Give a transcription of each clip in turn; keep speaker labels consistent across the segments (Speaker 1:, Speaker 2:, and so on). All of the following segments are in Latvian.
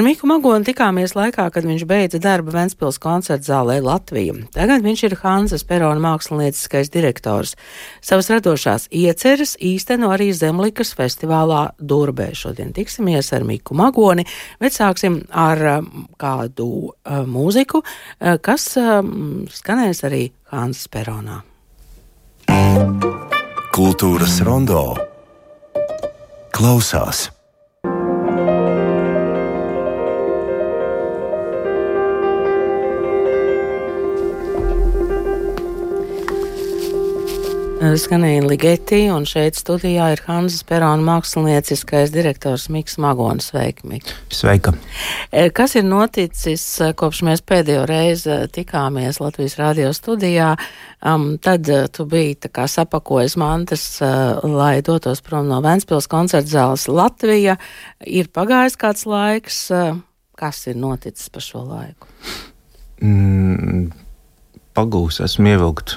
Speaker 1: Ar Miku Magonu tikāmies laikā, kad viņš beidza darbu Ventspils koncerta zālē Latvijā. Tagad viņš ir Hanzas Perona mākslinieckais direktors. Savas radošās ieceres īsteno arī Zemlikas festivālā Durbē. Šodien tiksimies ar Miku Magoni, bet sāksim ar um, kādu uh, mūziku, uh, kas um, skanēs arī Hanzas Peronā.
Speaker 2: Kultūras rondo klausās.
Speaker 1: Skanēja Ligeti, un šeit studijā ir Hanzas Perona mākslinieckais direktors Miks Magonis. Sveiki, Mik.
Speaker 3: Sveika!
Speaker 1: Kas ir noticis, kopš mēs pēdējo reizi tikāmies Latvijas radio studijā? Um, tad tu biji tā kā sapakojis mantas, uh, lai dotos prom no Ventspils koncerta zāles Latvija. Ir pagājis kāds laiks, uh, kas ir noticis pa šo laiku?
Speaker 3: Mm, pagūs esmu ievilkt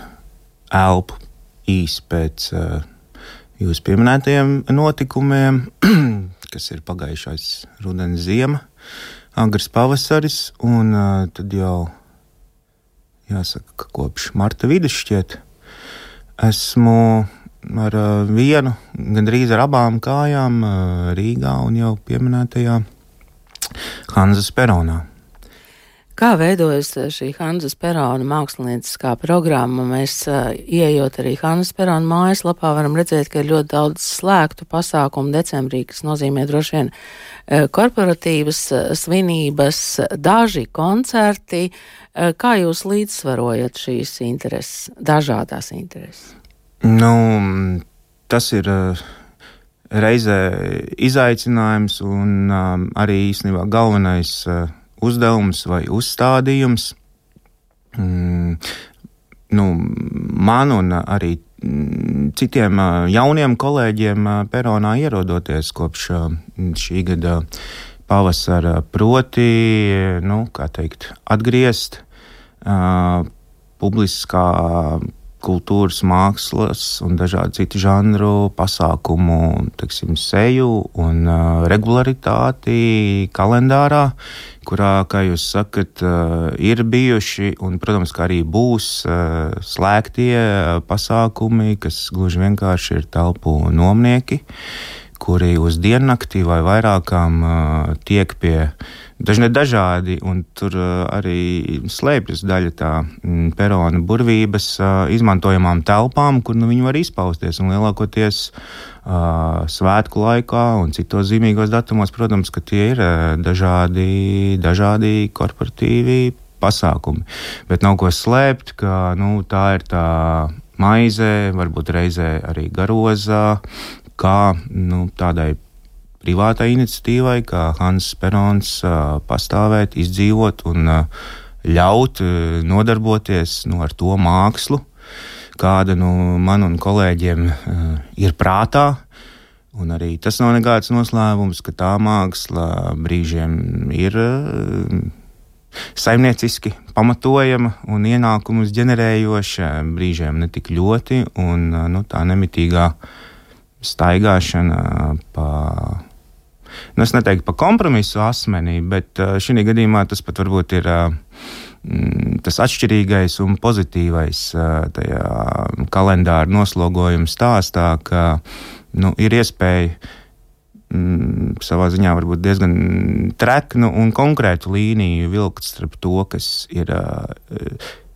Speaker 3: elpu īsi pēc uh, jūsu pieminētajiem notikumiem, kas ir pagājušais rudenis, ziema, agrs pavasaris, un uh, tad jau jāsaka, ka kopš marta vidus šķiet esmu ar uh, vienu, gandrīz ar abām kājām Rīgā un jau pieminētajā Hanzas Peronā.
Speaker 1: Kā veidojas šī Hanzas Perona mākslinieckā programma? Mēs, uh, ieejot arī Hanzas Perona mājaslapā, varam redzēt, ka ir ļoti daudz slēgtu pasākumu decembrī, kas nozīmē droši vien uh, korporatīvas svinības, daži koncerti. Kā jūs līdzsvarojat šīs intereses, dažādās intereses?
Speaker 3: Nu, tas ir reizē izaicinājums un um, arī īstenībā galvenais. Uh, uzdevums vai uzstādījums. Mm, nu, man un arī mm, citiem jauniem kolēģiem Peronā ierodoties kopš šī gada pavasara, proti, nu, kā teikt, atgriezt uh, publiskā kultūras, mākslas un dažādu citu žanru pasākumu teksim, seju un uh, regularitāti kalendārā, kurā, kā jūs sakat, uh, ir bijuši un, protams, arī būs uh, slēgtie uh, pasākumi, kas gluži vienkārši ir telpu nomnieki, kuri uz diennakti vai vairākām uh, tiek pie dažne dažādi, un tur uh, arī slēpjas daļa tā mm, perona burvības uh, izmantojamām telpām, kur nu, viņi var izpausties. Un lielākoties uh, svētku laikā un citos zīmīgos datumos, protams, ka tie ir uh, dažādi, dažādi korporatīvi pasākumi. Bet nav ko slēpt, ka nu, tā ir tā maize, varbūt reizē arī garozā, kā nu, tādai privātai iniciatīvai, kā Hans Perons, pastāvēt, izdzīvot un ļaut nodarboties nu, ar to mākslu, kāda nu, man un kolēģiem ir prātā. Un arī tas nav nekāds noslēpums, ka tā māksla brīžiem ir saimnieciski pamatojama un ienākumus ģenerējoša, brīžiem ne tik ļoti, un nu, tā nemitīgā staigāšana pa nu, es neteiktu par kompromisu asmenī, bet uh, šī gadījumā tas pat varbūt ir. Uh, tas atšķirīgais un pozitīvais uh, tajā kalendāra noslogojuma stāstā, ka nu, ir iespēja mm, savā ziņā varbūt diezgan treknu un konkrētu līniju vilkt starp to, kas ir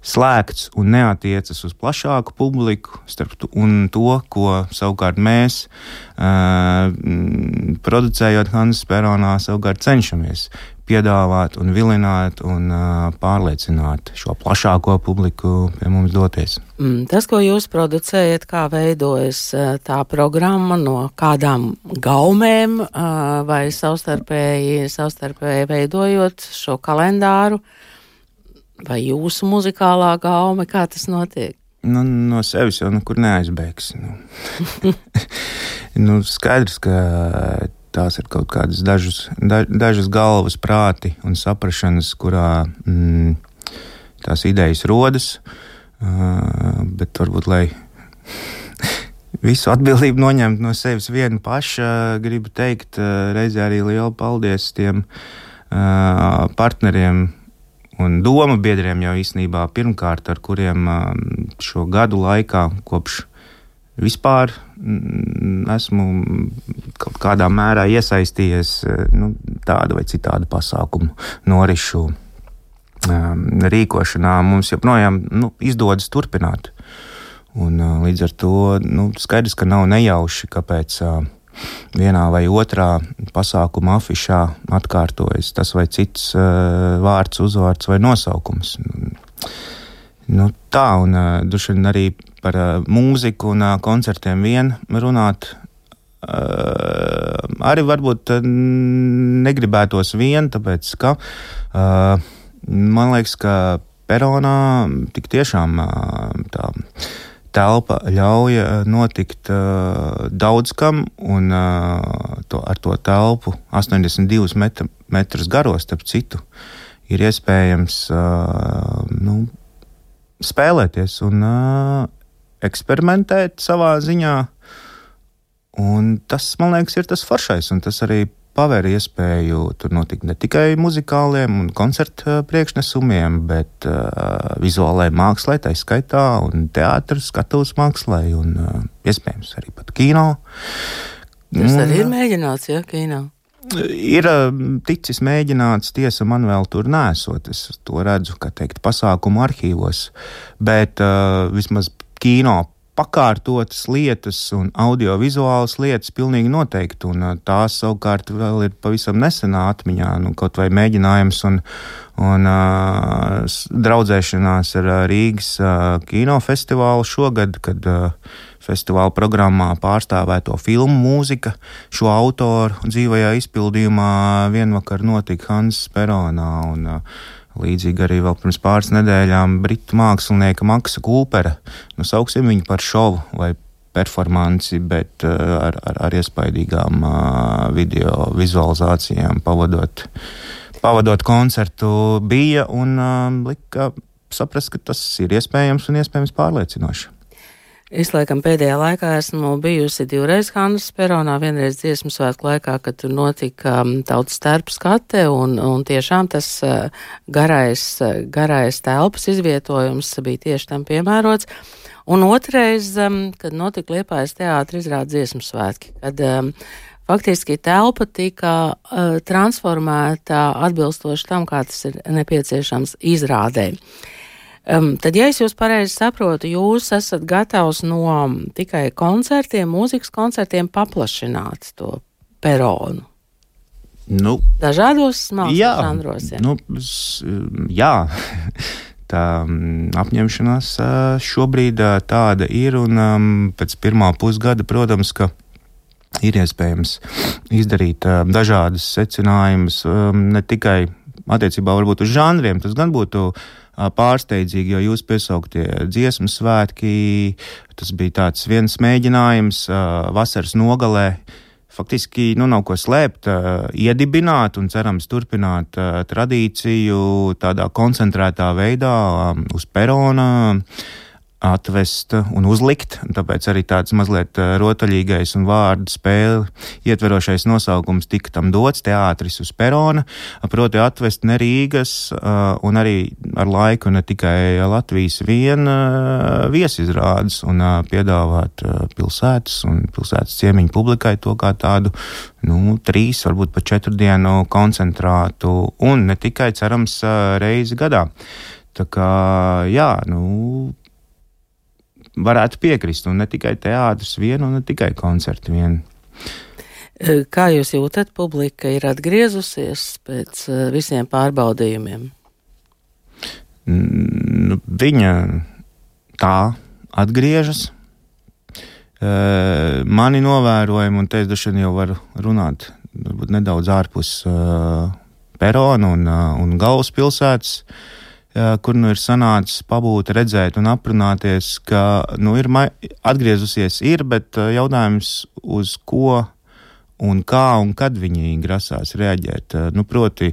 Speaker 3: slēgts un neatiecas uz plašāku publiku, starp un to, ko savukārt mēs, uh, producējot Hannes Peronā, savukārt cenšamies piedāvāt un vilināt un uh, pārliecināt šo plašāko publiku pie mums doties.
Speaker 1: Mm, tas, ko jūs producējat, kā veidojas tā programma, no kādām gaumēm uh, vai savstarpēji, savstarpēji veidojot šo kalendāru, uh, Vai jūsu muzikālā gaume, kā tas notiek?
Speaker 3: Nu, no sevis jau nekur neaizbēgs. Nu. nu, skaidrs, ka tās ir kaut kādas dažas, da, dažas galvas prāti un saprašanas, kurā mm, tās idejas rodas. Uh, bet varbūt, lai visu atbildību noņemt no sevis viena paša. Gribu teikt reizē arī lielu paldies tiem partneriem un domu biedriem jau īstenībā pirmkārt, ar kuriem šo gadu laikā kopš vispār esmu kaut kādā mērā iesaistījies nu, tādu vai citādu pasākumu norišu rīkošanā. Mums joprojām nu, izdodas turpināt. Un, līdz ar to nu, skaidrs, ka nav nejauši, kāpēc vienā vai otrā pasākuma afišā atkārtojas tas vai cits vārds, uzvārds vai nosaukums. Nu, tā, un droši vien arī par mūziku un koncertiem vien runāt. Arī varbūt negribētos vien, tāpēc ka man liekas, ka peronā tik tiešām tā telpa ļauj notikt uh, daudz kam, un uh, to, ar to telpu 82 metru, metrus garos, starp citu, ir iespējams uh, nu, spēlēties un uh, eksperimentēt savā ziņā. Un tas, man liekas, ir tas foršais, un tas arī paver iespēju tur notikt ne tikai muzikāliem un koncertu priekšnesumiem, bet uh, vizuālajai mākslai, tā skaitā, un teātris, skatuves mākslai, un uh, iespējams arī pat kino.
Speaker 1: Tas arī ir mēģināts, ja kino.
Speaker 3: Ir ticis mēģināts, tiesa man vēl tur nesot. Es to redzu, kā teikt, pasākumu arhīvos, bet uh, vismaz kino pakārtotas lietas un audiovizuālas lietas pilnīgi noteikti, un tās savukārt vēl ir pavisam nesenā atmiņā, nu, kaut vai mēģinājums un, un uh, draudzēšanās ar Rīgas uh, kinofestivālu šogad, kad uh, festivāla programmā pārstāvēto filmu mūzika šo autoru dzīvajā izpildījumā vienvakar notika Hans Peronā. Un, uh, Līdzīgi arī vēl pirms pāris nedēļām britu mākslinieka Maksa Kūpera. Nu, sauksim viņu par šovu vai performanci, bet uh, ar, ar, ar iespaidīgām uh, video vizualizācijām pavadot, pavadot koncertu bija un uh, lika saprast, ka tas ir iespējams un iespējams pārliecinoši.
Speaker 1: Es laikam pēdējā laikā esmu bijusi divreiz Hannas Peronā, vienreiz dziesmu svētku laikā, kad tur notika um, tautas starp skate, un, un tiešām tas uh, garais, uh, garais telpas izvietojums bija tieši tam piemērots. Un otrais, um, kad notika Liepājas teātra izrāda dziesmu svētki, kad um, faktiski telpa tika uh, transformēta atbilstoši tam, kā tas ir nepieciešams izrādēji. Um, tad, ja es jūs pareizi saprotu, jūs esat gatavs no tikai koncertiem, mūzikas koncertiem paplašināt to peronu.
Speaker 3: Nu,
Speaker 1: Dažādos mākslas žanros.
Speaker 3: Nu, jā. Tā apņemšanās šobrīd tāda ir, un pēc pirmā pusgada, protams, ka ir iespējams izdarīt dažādas secinājumus, ne tikai attiecībā uz žanriem, tas gan būtu pārsteidzīgi, jo jūs piesauktie dziesmu svētki, tas bija tāds viens mēģinājums vasaras nogalē. Faktiski nu, nav ko slēpt, iedibināt un cerams turpināt tradīciju tādā koncentrētā veidā uz perona atvest un uzlikt. Tāpēc arī tāds mazliet eh, rotaļīgais un vārdu spēle ietverošais nosaukums tika tam dots - teātris uz perona, proti atvest ne Rīgas eh, un arī ar laiku ne tikai Latvijas vien eh, viesizrādes un piedāvāt pilsētas un pilsētas ciemiņu publikai to kā tādu nu, trīs, varbūt pat četru dienu koncentrātu un ne tikai cerams reizi gadā. Tā kā, jā, nu, varētu piekrist. Un ne tikai teātris vien, un ne tikai koncerti vien.
Speaker 1: E, kā jūs jūtat, publika ir atgriezusies pēc e, visiem pārbaudījumiem?
Speaker 3: Nu, viņa tā atgriežas. E, mani novērojumi, un te es droši vien jau varu runāt nedaudz ārpus perona un, un galvaspilsētas. pilsētas kur nu ir sanācis pabūt, redzēt un aprunāties, ka nu, ir atgriezusies, ir, bet jautājums uz ko un kā un kad viņi grasās reaģēt. Nu, proti,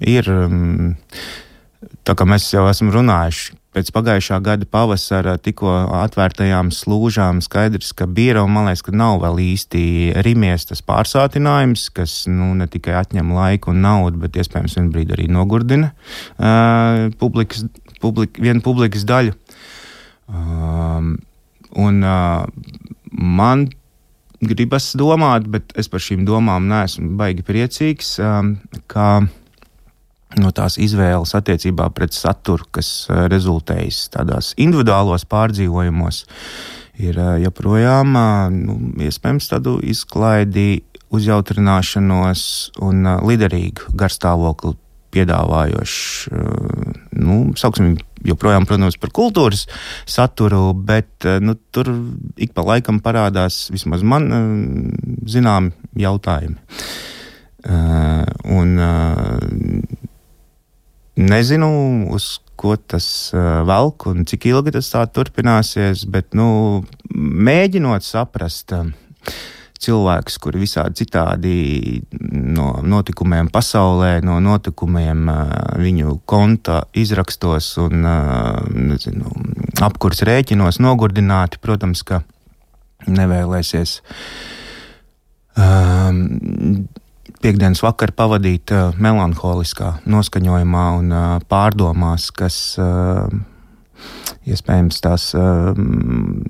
Speaker 3: ir, tā kā mēs jau esam runājuši pēc pagājušā gada pavasara tikko atvērtajām slūžām skaidrs, ka biera un man liekas, ka nav vēl īsti rimies tas pārsātinājums, kas nu, ne tikai atņem laiku un naudu, bet iespējams vienā brīdī arī nogurdina uh, publikas, publik, vienu publikas daļu. Um, un uh, man gribas domāt, bet es par šīm domām neesmu baigi priecīgs, um, ka no tās izvēles attiecībā pret saturu, kas uh, rezultējas tādās individuālos pārdzīvojumos, ir uh, joprojām uh, nu, iespējams tādu izklaidi, uzjautrināšanos un liderīgu garstāvokli piedāvājošs, nu, sauksim, joprojām, protams, par kultūras saturu, bet nu, tur ik pa laikam parādās vismaz man zināmi jautājumi. Un nezinu, uz ko tas velk un cik ilgi tas tā turpināsies, bet nu, mēģinot saprast cilvēkus, kuri visādi citādi no notikumiem pasaulē, no notikumiem viņu konta izrakstos un nezinu, apkurs rēķinos nogurdināti, protams, ka nevēlēsies. Um, Piektdienas vakarā pavadīt uh, melanholiskā noskaņojumā un uh, pārdomās, kas uh, iespējams tās um,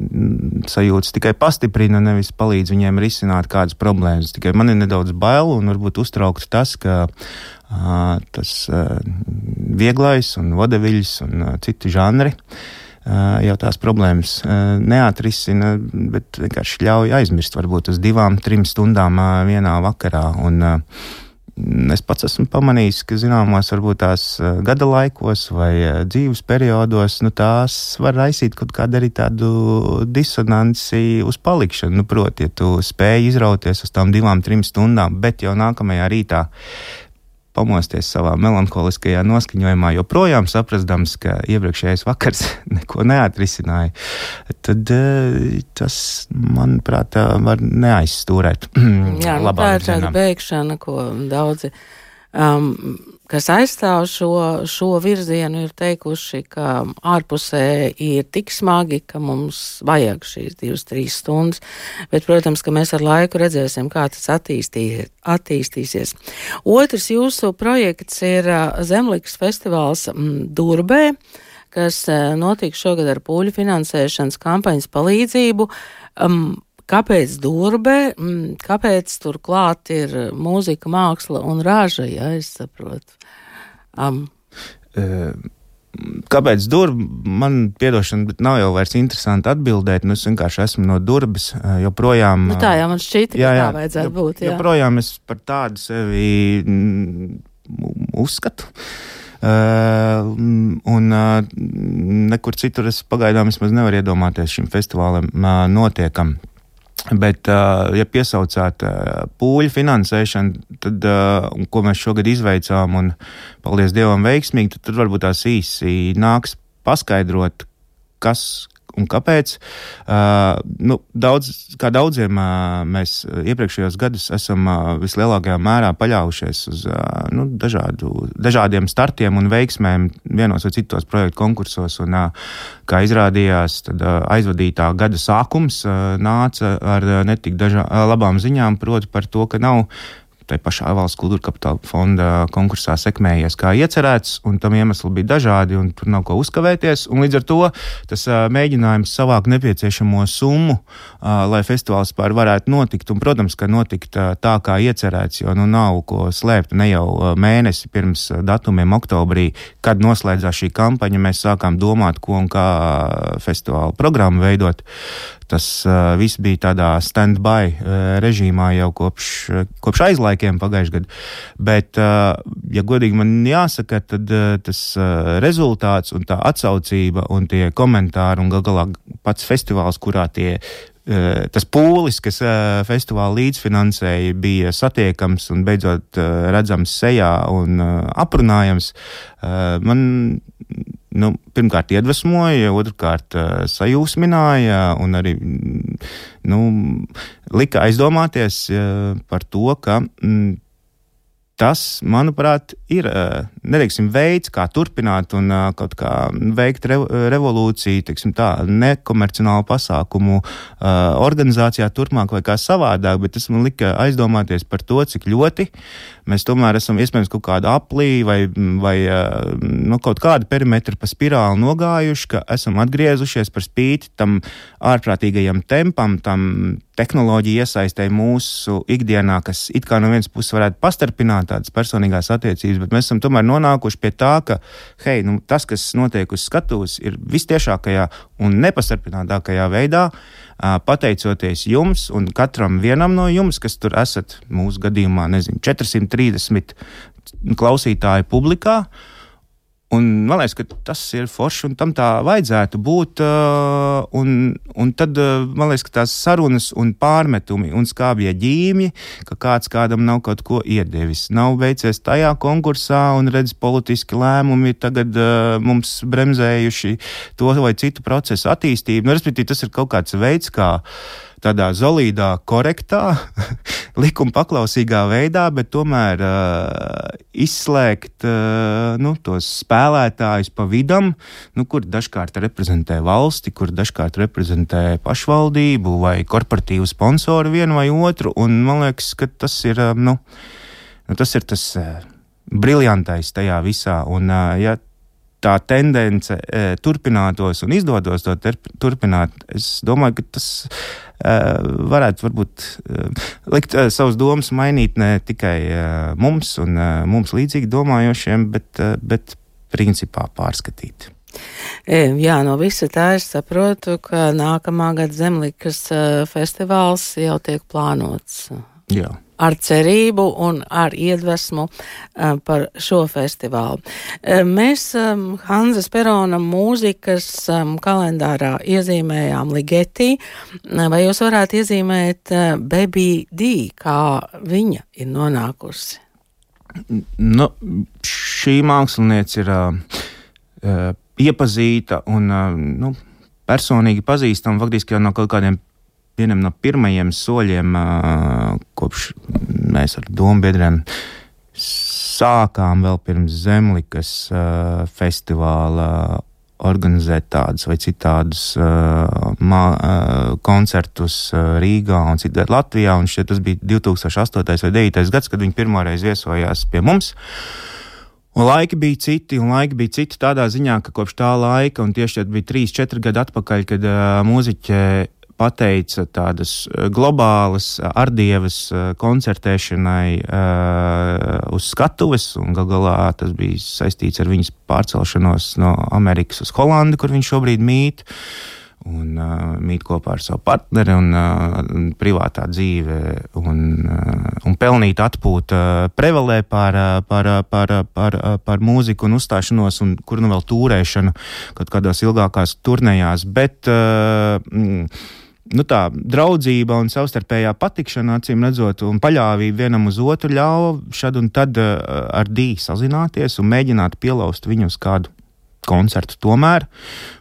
Speaker 3: sajūtas tikai pastiprina, nevis palīdz viņiem risināt kādas problēmas. Tikai man ir nedaudz bail un varbūt uztraukts tas, ka uh, tas uh, vieglais un vodeviļs un uh, citi žanri. Uh, jau tās problēmas uh, neatrisina, bet vienkārši ļauj aizmirst varbūt uz divām, trim stundām uh, vienā vakarā. Un, es pats esmu pamanījis, ka zināmos, varbūt tās eh, gada laikos vai eh, dzīves periodos, nu, tās var raisīt kaut kādu arī tādu disonanci uz palikšanu. Nu, proti, ja tu spēj izrauties uz tām divām, trim stundām, bet jau nākamajā rītā pamosties savā melanholiskajā noskaņojumā, joprojām saprastams, ka iepriekšējais vakars neko neatrisināja, tad eh, tas, manuprāt, var neaizstūrēt.
Speaker 1: Jā, nu, tā ir tāda beigšana, ko daudzi. Um, kas aizstāv šo, šo virzienu, ir teikuši, ka ārpusē ir tik smagi, ka mums vajag šīs divas, trīs stundas. Bet, protams, ka mēs ar laiku redzēsim, kā tas attīstī, attīstīsies. Otrs jūsu projekts ir Zemlikas festivāls Durbē kas notiks šogad ar pūļu finansēšanas kampaņas palīdzību. Um, kāpēc durbe, kāpēc tur klāt ir mūzika, māksla un raža, ja es saprotu. Um.
Speaker 3: Kāpēc durvis? Man piedošana, bet nav jau vairs interesanti atbildēt. Nu, es vienkārši esmu no durvis joprojām.
Speaker 1: Nu, tā jau man šķita, jā, jā, tā vajadzētu būt. Jā.
Speaker 3: Joprojām es par tādu sevi uzskatu. Uh, un uh, nekur citur es pagaidām nevaru iedomāties šim festivālam uh, notiekam. Bet, ja piesaucāt pūļu finansēšanu, tad, ko mēs šogad izveicām, un paldies Dievam, veiksmīgi, tad, tad varbūt tās īsi nāks paskaidrot, kas, un kāpēc. Uh, nu, daudz, kā daudziem uh, mēs iepriekšējos gados esam uh, vislielākajā mērā paļaujušies uz uh, nu, dažādu, dažādiem startiem un veiksmēm vienos vai citos projektu konkursos. Un, uh, kā izrādījās, tad uh, aizvadītā gada sākums uh, nāca ar uh, netik dažā, labām ziņām, proti par to, ka nav tai pašā valsts kultūra kapitāla fonda konkursā sekmējies kā iecerēts, un tam iemesli bija dažādi, un tur nav ko uzkavēties. Līdz ar to tas mēģinājums savākt nepieciešamo summu, lai festivāls pār varētu notikt, un, protams, ka notikt tā, kā iecerēts, jo nu nav ko slēpt ne jau mēnesi pirms datumiem oktobrī, kad noslēdzās šī kampaņa, mēs sākām domāt, ko un kā festivāla programmu veidot. Tas uh, viss bija tādā stand-by uh, režīmā jau kopš, uh, kopš aizlaikiem pagājušajā gadā. Bet, uh, ja godīgi man jāsaka, tad uh, tas uh, rezultāts un tā atsaucība un tie komentāri un gal galā pats festivāls, kurā tie tas pūlis, kas festivāla līdzfinansēja, bija satiekams un beidzot redzams sejā un aprunājams. Man nu, pirmkārt iedvesmoja, otrkārt uh, sajūsmināja un arī nu, lika aizdomāties uh, par to, ka mm, tas, manuprāt, ir neteiksim, veids, kā turpināt un kaut kā veikt re, revolūciju, teiksim, tā, nekomercionālu pasākumu organizācijā turpmāk vai kā savādāk, bet tas man lika aizdomāties par to, cik ļoti mēs tomēr esam iespējams kaut kādu aplī vai, vai nu, kaut kādu perimetru pa spirāli nogājuši, ka esam atgriezušies par spīti tam ārprātīgajam tempam, tam tehnoloģija iesaistē mūsu ikdienā, kas it kā no vienas puses varētu pastarpināt tādas personīgās attiecības, bet mēs esam tomēr nonākuši pie tā, ka hei, nu, tas, kas notiek uz skatuves, ir vistiešākajā un nepastarpinātākajā veidā. Pateicoties jums un katram vienam no jums, kas tur esat, mūsu gadījumā, nezinu, 430 klausītāju publikā, uh, Un man liekas, ka tas ir forši un tam tā vajadzētu būt. Uh, un, un tad uh, man liekas, ka tās sarunas un pārmetumi un skābie ģīmji, ka kāds kādam nav kaut ko iedevis, nav veicies tajā konkursā un redz politiski lēmumi tagad uh, mums bremzējuši to vai citu procesu attīstību. Nu, respektīvi, tas ir kaut kāds veids, kā tādā solīdā, korektā, likuma paklausīgā veidā, bet tomēr uh, izslēgt uh, nu, tos spēlētājus pa vidam, nu, kur dažkārt reprezentē valsti, kur dažkārt reprezentē pašvaldību vai korporatīvu sponsoru vienu vai otru. Un man liekas, ka tas ir, uh, nu, tas, ir tas uh, briljantais tajā visā. Un, uh, ja tā tendence e, turpinātos un izdotos to turpināt, es domāju, ka tas e, varētu varbūt e, likt e, savus domas mainīt ne tikai e, mums un e, mums līdzīgi domājošiem, bet, e, bet principā pārskatīt.
Speaker 1: Jā, no visa tā es saprotu, ka nākamā gada Zemlikas e, festivāls jau tiek plānots.
Speaker 3: Jā
Speaker 1: ar cerību un ar iedvesmu uh, par šo festivālu. Uh, mēs um, Hanzas Perona mūzikas um, kalendārā iezīmējām Ligeti, uh, vai jūs varētu iezīmēt uh, Baby D, kā viņa ir nonākusi?
Speaker 3: Nu, šī mākslinieca ir uh, uh, iepazīta un uh, nu, personīgi pazīstama faktiski jau no kaut kādiem vienam no pirmajiem soļiem, kopš mēs ar dombiedriem sākām vēl pirms Zemlikas festivāla organizēt tādus vai citādus uh, uh, koncertus uh, Rīgā un citviet Latvijā. Un šķiet, tas bija 2008. vai 2009. gads, kad viņi pirmoreiz viesojās pie mums. Un laiki bija citi, un laiki bija citi tādā ziņā, ka kopš tā laika, un tieši tad bija 3-4 gadi atpakaļ, kad uh, mūziķe pateica tādas eh, globālas eh, ardievas eh, koncertēšanai uz skatuves, un gal galā tas bija saistīts ar viņas pārcelšanos no Amerikas uz Holandi, kur viņš šobrīd mīt. Un uh, mīt kopā ar savu partneri, un uh, privātā dzīve, un, uh, un pelnīt atpūta uh, prevalē par, uh, par, uh, par, uh, par, uh, par mūziku un uzstāšanos, un kur nu vēl tūrēšanu kaut kādās ilgākās turnējās. Bet, uh, mm, nu, tā draudzība un savstarpējā patikšana, acīm redzot, un paļāvība vienam uz otru ļāva šad un tad uh, ar dīķi sazināties un mēģināt pielaust viņu uz kādu koncertu tomēr.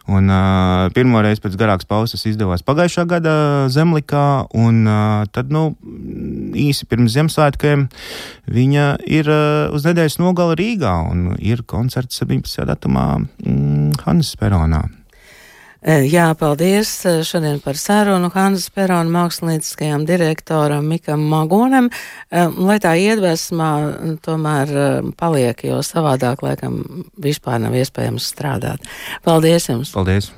Speaker 3: Un, uh, pirmo reizi pēc garākas pauzes izdevās pagājušā gada Zemlikā, un uh, tad, nu, īsi pirms Ziemassvētkiem viņa ir uh, uz nedēļas nogala Rīgā un ir koncerts 17. datumā mm, Hannes Peronā.
Speaker 1: E, jā, paldies e, šodien par sarunu Hanzas Perona mākslinieckajam direktoram Mikam Magonam, e, lai tā iedvesmā tomēr paliek, jo savādāk laikam vispār nav iespējams strādāt. Paldies jums!
Speaker 3: Paldies!